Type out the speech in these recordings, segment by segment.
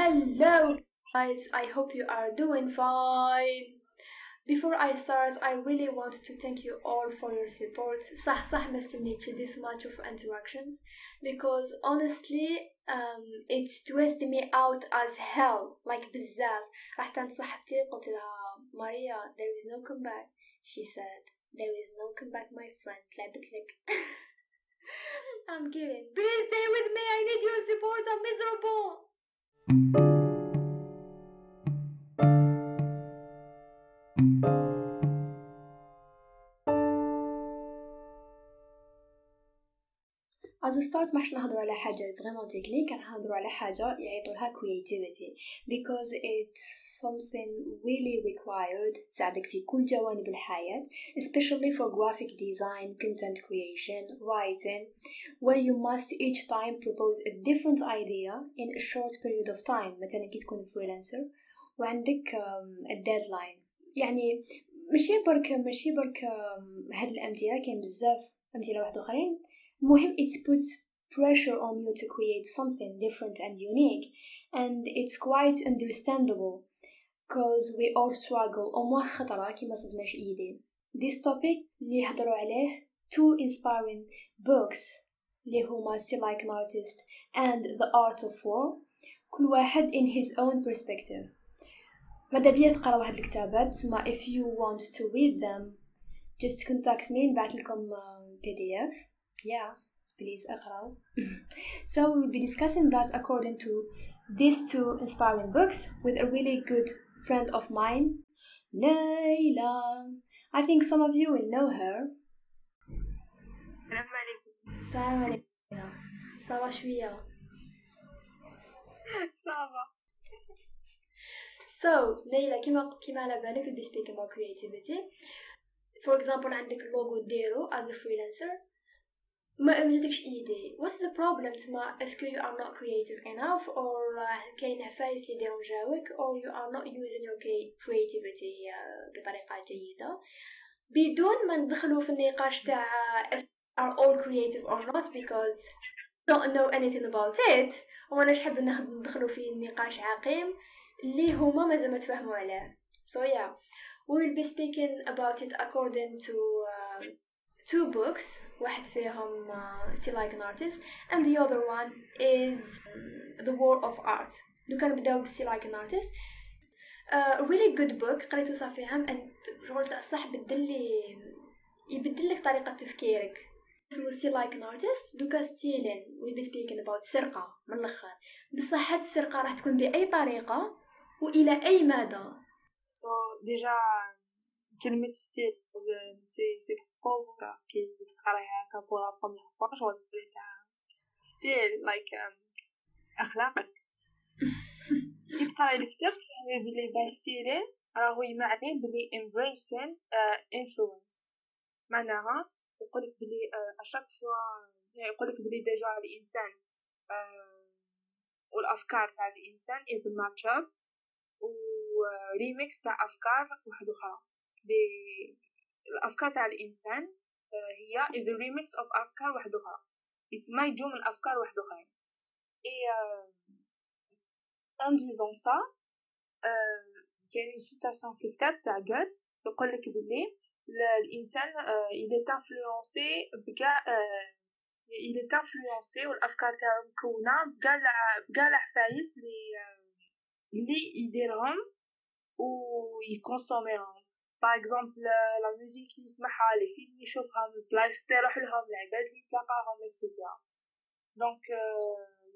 Hello, guys. I hope you are doing fine. Before I start, I really want to thank you all for your support. صح صح ما استنيتش this much of interactions because honestly um, it stressed me out as hell like بزاف رحت عند صاحبتي قلت لها ماريا there is no comeback she said there is no comeback my friend لعبت لك I'm kidding please stay with me I need your support I'm miserable thank you. As a start ماحش نهضروا على حاجة فريمون تكنيك نهضروا على حاجة يعيطوا لها creativity because it's something really required تساعدك في كل جوانب الحياة especially for graphic design, content creation, writing where you must each time propose a different idea in a short period of time مثلا كي تكون freelancer وعندك um, a deadline يعني ماشي برك ماشي برك um, هاد الأمثلة كاين بزاف أمثلة واحد أخرين المهم it puts pressure on you to create something different and unique and it's quite understandable because we all struggle au moins خطرة كي ما صدناش ايدي this topic اللي هضروا عليه two inspiring books اللي هما Still Like an Artist and The Art of War كل واحد in his own perspective ماذا بيا تقرا واحد الكتابات تسمى if you want to read them just contact me نبعث لكم PDF yeah please اقرأ so we will be discussing that according to these two inspiring books with a really good friend of mine Layla I think some of you will know her السلام عليكم السلام عليكم صافا شوية صافا so ليلى كيما كيما على بالك we'll be speaking about creativity for example عندك اللوغو ديرو as a freelancer ما عندكش idée what's the problem تما est-ce que you are not creative enough or كاين عفايس لي ديرونجاوك or you are not using your creativity بطريقه جيده بدون ما ندخلو في النقاش تاع are all creative or not because don't know anything about it. وأنا نحب ندخلو في نقاش عقيم اللي هما مازال ما تفهموا عليه so yeah. We will be speaking about it according two books واحد فيهم Like an Artist and the other one is um, The War of Art. لو كان نبداو ب Steal Like an Artist. Uh, a really good book قريتو صافي عام and شغل تاع الصح بدلي يبدل لك طريقة تفكيرك. اسمه Steal Like an Artist donc stealing. We be speaking about سرقة من الأخر. بصح هاد السرقة راح تكون بأي طريقة وإلى أي مدى. So déjà كلمة steal si si كي تقرايها هكا pour la première fois شغل steal like أخلاقك كي تقراي الكتاب تفهمي بلي باه stealing راهو يمعني بلي embracing influence. معناها يقولك بلي à chaque fois يقولك بلي déjà الانسان والافكار تاع الانسان is mixture و ريميكس تاع افكار واحدة أخرى الأفكار تاع الإنسان هي is a remix of أفكار واحدة أخرى يتسمى يجو من افكار واحدة اخرين et en disant ça كاين citation في الكتاب تاع Goethe يقول لك بلي الانسان il est influencé بكاع il est influencé والافكار تاعو مكونه بكاع بكاع العفايس اللي اللي يديرهم ويكونسوميهم par exemple la musique اللي يسمعها les films يشوفهم البلايص اللي يروح لهم العباد اللي يتلاقاهم et cetera donc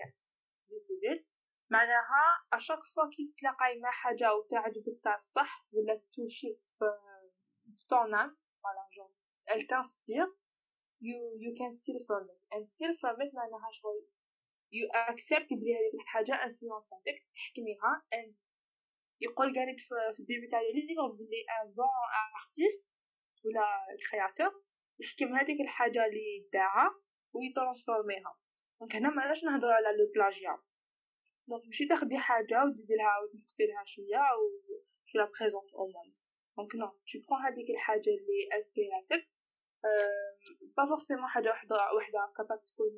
yes this is it معناها à chaque fois كي تلاقاي مع حاجة وتعجبك تاع الصح ولا توشيك في ton âme voilà genre elle t'inspire. You you can steal from it. And steal from it معناها شغل you accept بلي هذيك الحاجة انفلونساتك تحكميها and يقول قالت في ال début تاع livre بلي un bon artiste ولا créateur يحكم هذيك الحاجة اللي داعها ويترانسفورميها donc هنا ماناش نهضروا على le plagiat donc ماشي تاخدي حاجة وتزيدي لها وتنقصي لها شوية و tu la présentes au monde. donc non tu prends هذيك الحاجة اللي اسبيراتك pas forcément حاجة وحده وحده capable تكون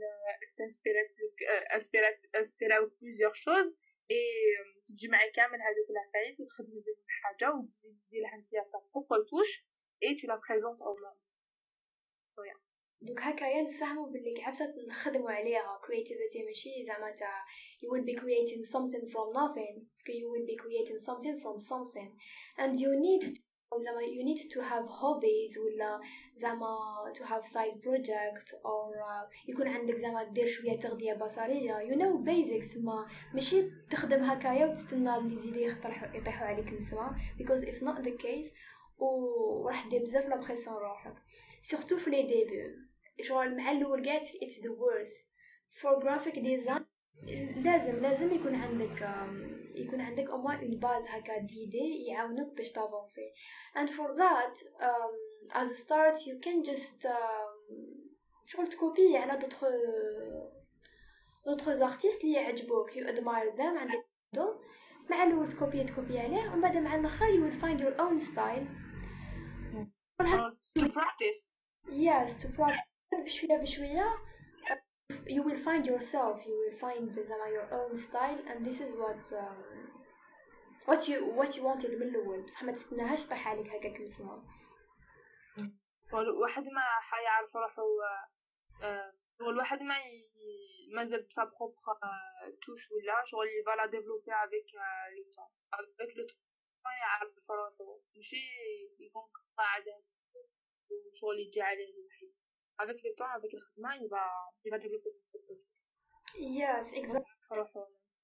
تنسبيرات لك اسبيرات اسبيراو plusieurs choses et تجمعي كامل هذوك العفايس وتخدمي بهم حاجة وتزيدي لها نتيا تا propre touche et tu la présentes au monde so yeah donc هكايا نفهمو بلي عفسة نخدمو عليها creativity ماشي زعما تاع you will be creating something from nothing you will be creating something from something. And you need زعما you need to have hobbies ولا زعما to have side project or uh, يكون عندك زعما دير شوية تغذية بصرية. You know basics ما. ماشي تخدم هكايا وتستنى اللي يزيدو يطيحوا عليك من السما because it's not the case. وراح دير بزاف la pression روحك. surtout في les débuts شغل مع الأول قالت it's the worst. For graphic design لازم لازم يكون عندك يكون عندك أو une base هكا des idées يعاونوك باش تافونسي. Um, as a start you can just um, شغل تكوبي على d'autres d'autres artistes اللي يعجبوك. You admire them عندك مع الأول تكوبي تكوبي عليه. ومن بعد مع الآخر will find your own style. Yes. to practice. Yes to practice. بشوية بشوية. You will find yourself you will find زعما your own style and this is what um, what you what you wanted من الأول. بصح ما تستناهاش طيح عليك هكاك من تسما واحد ما حيعرف روحو الواحد ما مازال ب sa propre touche ولا شغل il va la développer avec le temps avec le temps يعرف روحو. ماشي يكون قاعد وشغل يجي عليه الوحيد. Avec le temps, avec le khidma, il va, il va développer son propre Yes, exactly.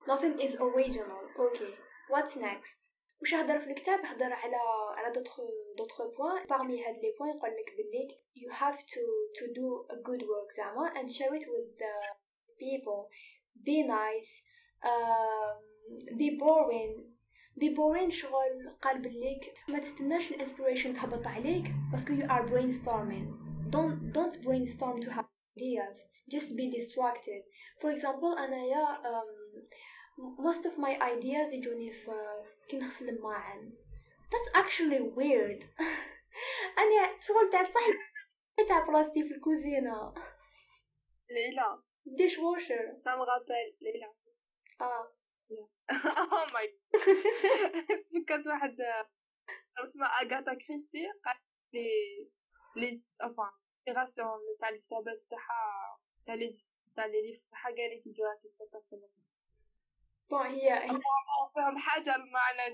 Nothing is original. Okay. What's next? وش هضر في الكتاب هضر على على دوطخ دوطخ بوين parmi هاد لي بوين يقول لك بلي you have to to do a good work زعما and share it with the people be nice um, be boring be boring شغل قال بليك ما تستناش ال inspiration تهبط عليك parce que you are brainstorming don't don't brainstorm to have ideas just be distracted for example أنايا um, most of my ideas يجوني في كي نغسل الماعن that's actually weird أنا شغل تاع صح تاع بلاصتي في الكوزينة ليلى dishwasher me rappelle ليلى آه oh my تفكرت واحد اسمها اغاتا كريستي قالت les les inspirations تاع الكتابات تاعها تاع لي تاع لي ليف تاعها قالت يجوها كي تغسل bon هي هي femme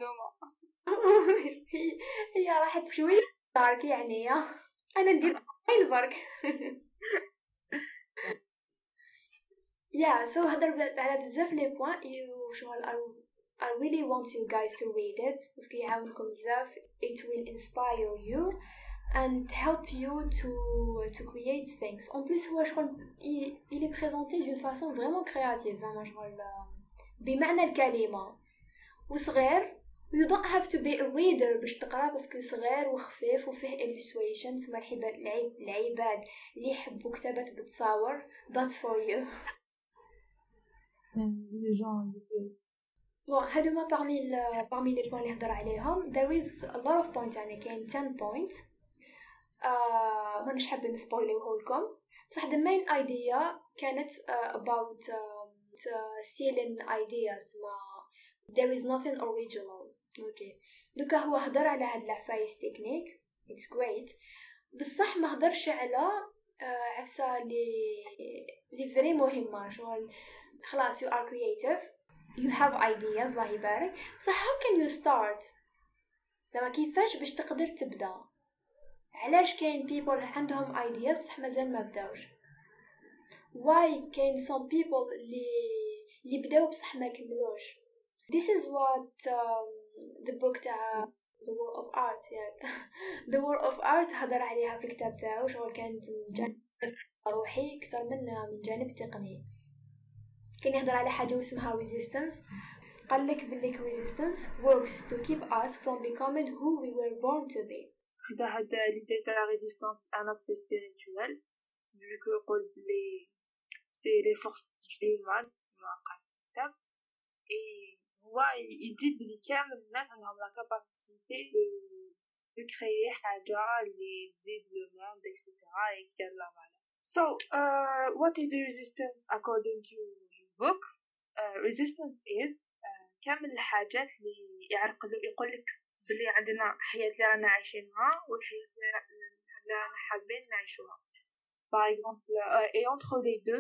de ménage راحت شوية دارك يعني أنا ندير غير برك يا سو هضر على بزاف لي بوان شغل I really want you guys to read it باسكو يعاونكم بزاف it will inspire you. And help you to to create things. En plus هو شغل il, il est présenté d'une façon vraiment créative زعما شغل بمعنى الكلمة وصغير you don't have to be a reader باش تقرا باسكو صغير وخفيف وفيه illustrations تسمى العباد اللي يحبوا كتابات بالتصاور that's for you bon هادوما parmi parmi les points اللي هضر عليهم there is a lot of points يعني كاين 10 points آه مانيش حابة ن spoiler وه لكم بصح the main idea كانت uh, about um, stealing ideas ما there is nothing original. أوكي دوكا هو هضر على هاد العفايس technique it's great. بصح ما هضرش على uh, عفسة لي لي vraiment مهمة. شغل خلاص you are creative. You have ideas الله يبارك. بصح how can you start زعما كيفاش باش تقدر تبدأ؟ علاش كاين people عندهم ideas بصح مازال ما بداوش؟ Why كاين some people اللي اللي بداو بصح ما كملوش؟ This is what um, the book تاع the War of Art yeah. the War of Art هضر عليها في الكتاب تاعو شغل كانت من جانب روحي أكثر من من جانب تقني. كان يهضر على حاجة اسمها resistance. قال لك بليك resistance works to keep us from becoming who we were born to be. خدا هاد l'idée تاع la résistance un aspect spirituel فيو كو يقول بلي سي لي فورس دو مان ما قال الكتاب اي هو يدي بلي كامل الناس عندهم لا كاباسيتي دو كريي حاجة اللي تزيد لو موند اكسيتيرا اي كي لا فالور So, uh, what is resistance according to his book? Uh, resistance is uh, كامل الحاجات اللي يعرقلو يقول لك بلي عندنا حياة اللي رانا عايشينها والحياة اللي رانا حابين نعيشوها. par exemple et entre les deux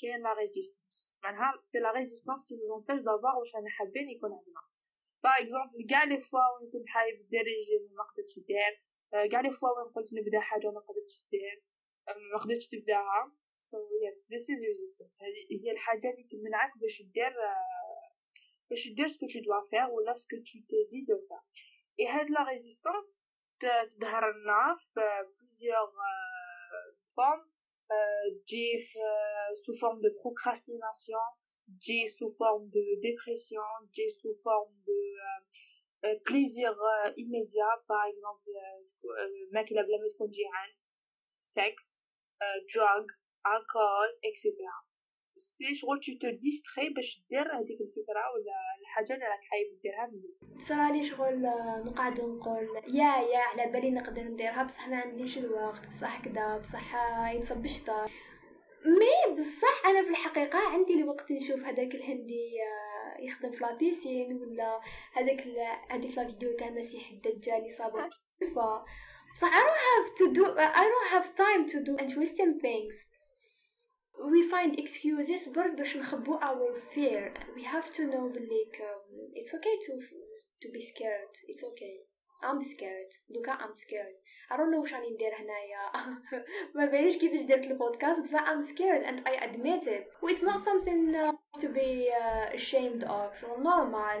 كاين la résistance معناها c'est la résistance qui nous empêche d'avoir واش رانا حابين يكون عندنا. par exemple كاع les fois وين كنت حايب دير ريجيم ما قدرتش ندير كاع les fois وين قلت نبدا حاجة ما قدرتش ندير ما قدرتش تبداها. So yes this is resistance. هي الحاجة اللي تمنعك باش دير باش دير ce que tu dois faire ولا ce que tu t'es dit de faire. et هاد لا ريزيستانس تظهر لنا في plusieurs formes تجي sous forme de procrastination تجي sous forme de dépression تجي sous forme de plaisir immédiat par exemple ماكلة بلا ما تكون جيعان sex drug alcohol etc سي شغل تو تو ديستري باش دير هذيك الفكره ولا الحاجة اللي راك حايب ديرها من صرالي شغل نقعد نقول يا يا على بالي نقدر نديرها بصح ما عنديش الوقت بصح كذا بصح ينصب الشطار مي بصح أنا في الحقيقة عندي الوقت نشوف هذاك الهندي يخدم في لابيسين ولا هذاك هذيك لا فيديو تاع المسيح الدجال اللي صابوا ف بصح I don't have to do I don't have time to do. Interesting things we find excuses برك باش نخبو our fear we have to know um, it's okay to to be scared it's okay I'm scared دوكا I'm scared I don't know واش راني ندير هنايا ما باليش كيفاش درت البودكاست بصح I'm scared and I admit it و it's not something uh, to be uh, ashamed of normal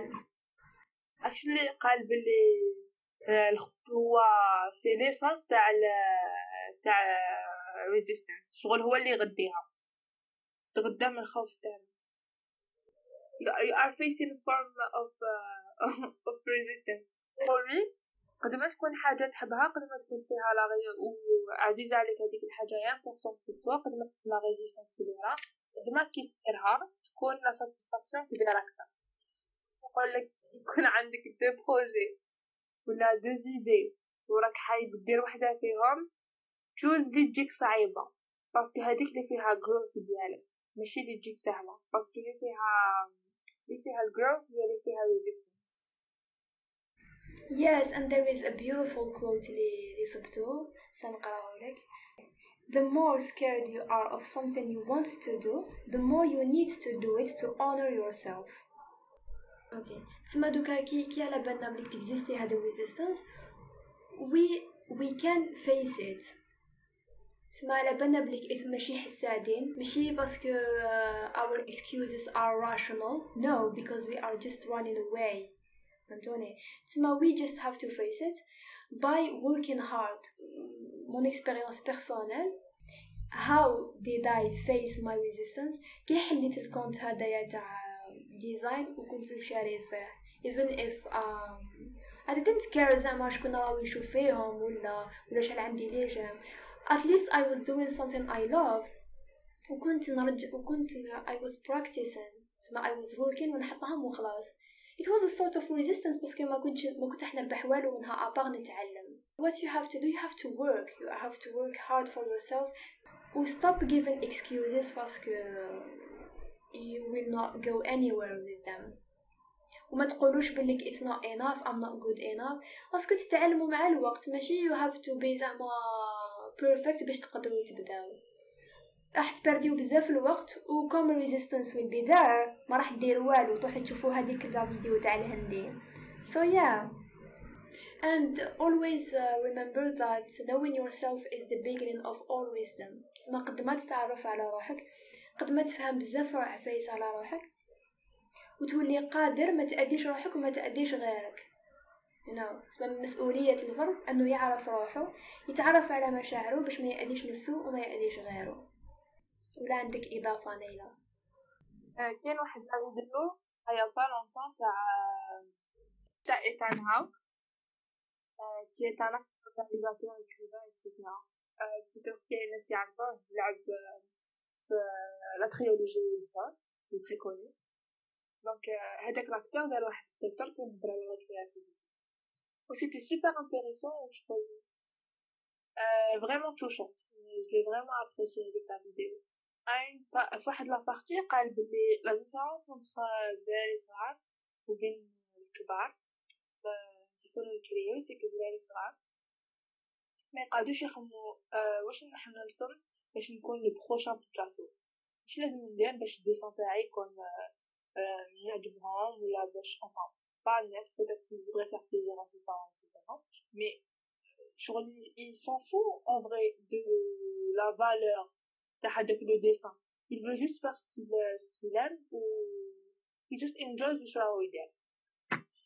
actually قال بلي هو c'est l'essence تاع تاع resistance شغل هو اللي يغديها تتغذى من الخوف تاعنا you are facing form of uh, of resistance. for me قد ما تكون حاجة تحبها قد ما تكون فيها لا وعزيزة عليك هذيك الحاجة يا importante pour toi قد ما تكون la résistance كبيرة قد ما كي تكون la satisfaction كبيرة أكثر نقول لك يكون عندك des projets ولا des idées وراك حايب دير وحدة فيهم تشوز لي تجيك صعيبة باسكو هذيك اللي فيها جروث ديالك. ماشي اللي تجيك سهلة باسكو اللي فيها اللي فيها الجروث هي اللي فيها resistance Yes, and there is a beautiful quote اللي اللي صبتو سنقرأه لك The more scared you are of something you want to do, the more you need to do it to honor yourself. اوكي تسمى دوكا كي كي على بالنا بلي تكزيستي هاد resistance we we can face it تسمى على بالنا بلي ماشي حسادين ماشي باسكو uh, our excuses are rational no because we are just running away فهمتوني تسمى we just have to face it by working hard mon expérience personnelle how did I face my resistance كي حليت الكونت هذايا تاع ديزاين وكنت نشاري فيه even if um, I didn't care زعما شكون راهو يشوف فيهم ولا ولا شحال عندي لي جيم at least I was doing something I love وكنت نرجع وكنت I was practicing ما I was working ونحطهم وخلاص it was a sort of resistance بس ما كنتش ما كنت احنا بحوال ومنها أبغ نتعلم what you have to do you have to work you have to work hard for yourself و stop giving excuses باسكو you will not go anywhere with them وما تقولوش بلك it's not enough I'm not good enough باسكو تتعلموا مع الوقت ماشي you have to be زعما perfect باش تقدروا تبداو راح ت perd يو بزاف الوقت و comme resistance be there ما راح ديروا والو تروحوا تشوفوا هذيك الفيديو تاع الهندي. So yeah. And always uh, remember that knowing yourself is the beginning of all wisdom. تسمى قد ما تتعرف على روحك قد ما تفهم بزاف عفايس على روحك. وتولي قادر ما تأديش روحك وما تأديش غيرك. Know من مسؤولية الفرد أنه يعرف روحه يتعرف على مشاعره باش ما يأذيش نفسه وما يأذيش غيره. ولا عندك إضافة ليلى؟ آه كاين واحد لا فيديو هيا با لونطون تاع تاع إيتان هاوك كي un organisateur, écrivain, etc. بتوتر كاين ناس يعرفوه لعب في لا تريولوجي كي تري كوني دونك هذاك لاكتور دار واحد التيتر كيهضر على لا كرياتيفيتي و سيتي سوبر انتريسون و شغل فريمون توشونت je l'ai vraiment apprécié avec la vidéo. في واحد لا بارتي قال بلي لا ديفيرونس entre بلال صعاب وبين الكبار يكونوا يكريو c'est que دراري صغار ما يقعدوش يخمو آه واش نحن نرسم باش نكون le prochain بيكاسو واش لازم ندير باش ال dessin تاعي يكون آه نعجبهم ولا باش enfin با الناس peut-être ils voudraient faire plaisir à ses parents etc mais شغل ils s'en fout en vrai de la valeur تاع هذاك le dessin il veut juste faire ce qu'il ce qu'il aime ou he just enjoys واش راهو يدير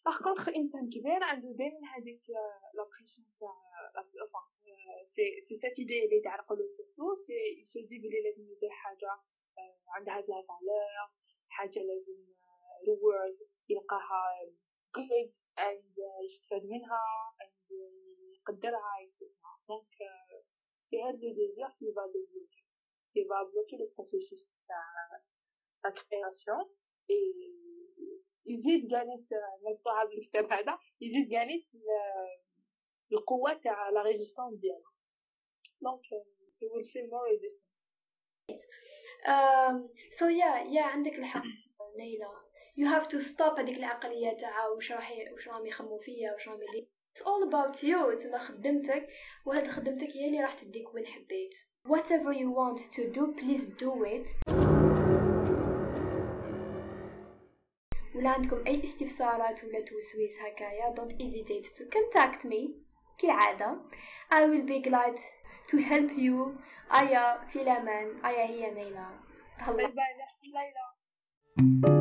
par contre انسان كبير عنده دائما هذيك la pression تاع سي سي سيت ايدي اللي تعرقلو surtout s'il se dit بلي لازم يدير حاجة عندها هاد la valeur حاجة لازم reward يلقاها good and يستفاد منها and يقدرها et cetera donc c'est هاد le désir qui le bloquait qui va bloquer le processus تاع la création et يزيد كانت مقطوعة بالكتاب هذا يزيد كانت القوة تاع la résistance ديالها donc you will feel more resistance. Um, so yeah yeah عندك الحق ليلى you have to stop هذيك العقلية تاع واش راح واش راهم يخمو فيا واش راهم It's all about you. تما خدمتك وهاد خدمتك هي اللي راح تديك وين حبيت. Whatever you want to do please do it. ولا عندكم أي استفسارات ولا توسويس هكايا don't hesitate to contact me. كالعادة. I will be glad to help you. أيا في الأمان. أيا هي نيلة. bye bye merci ليلى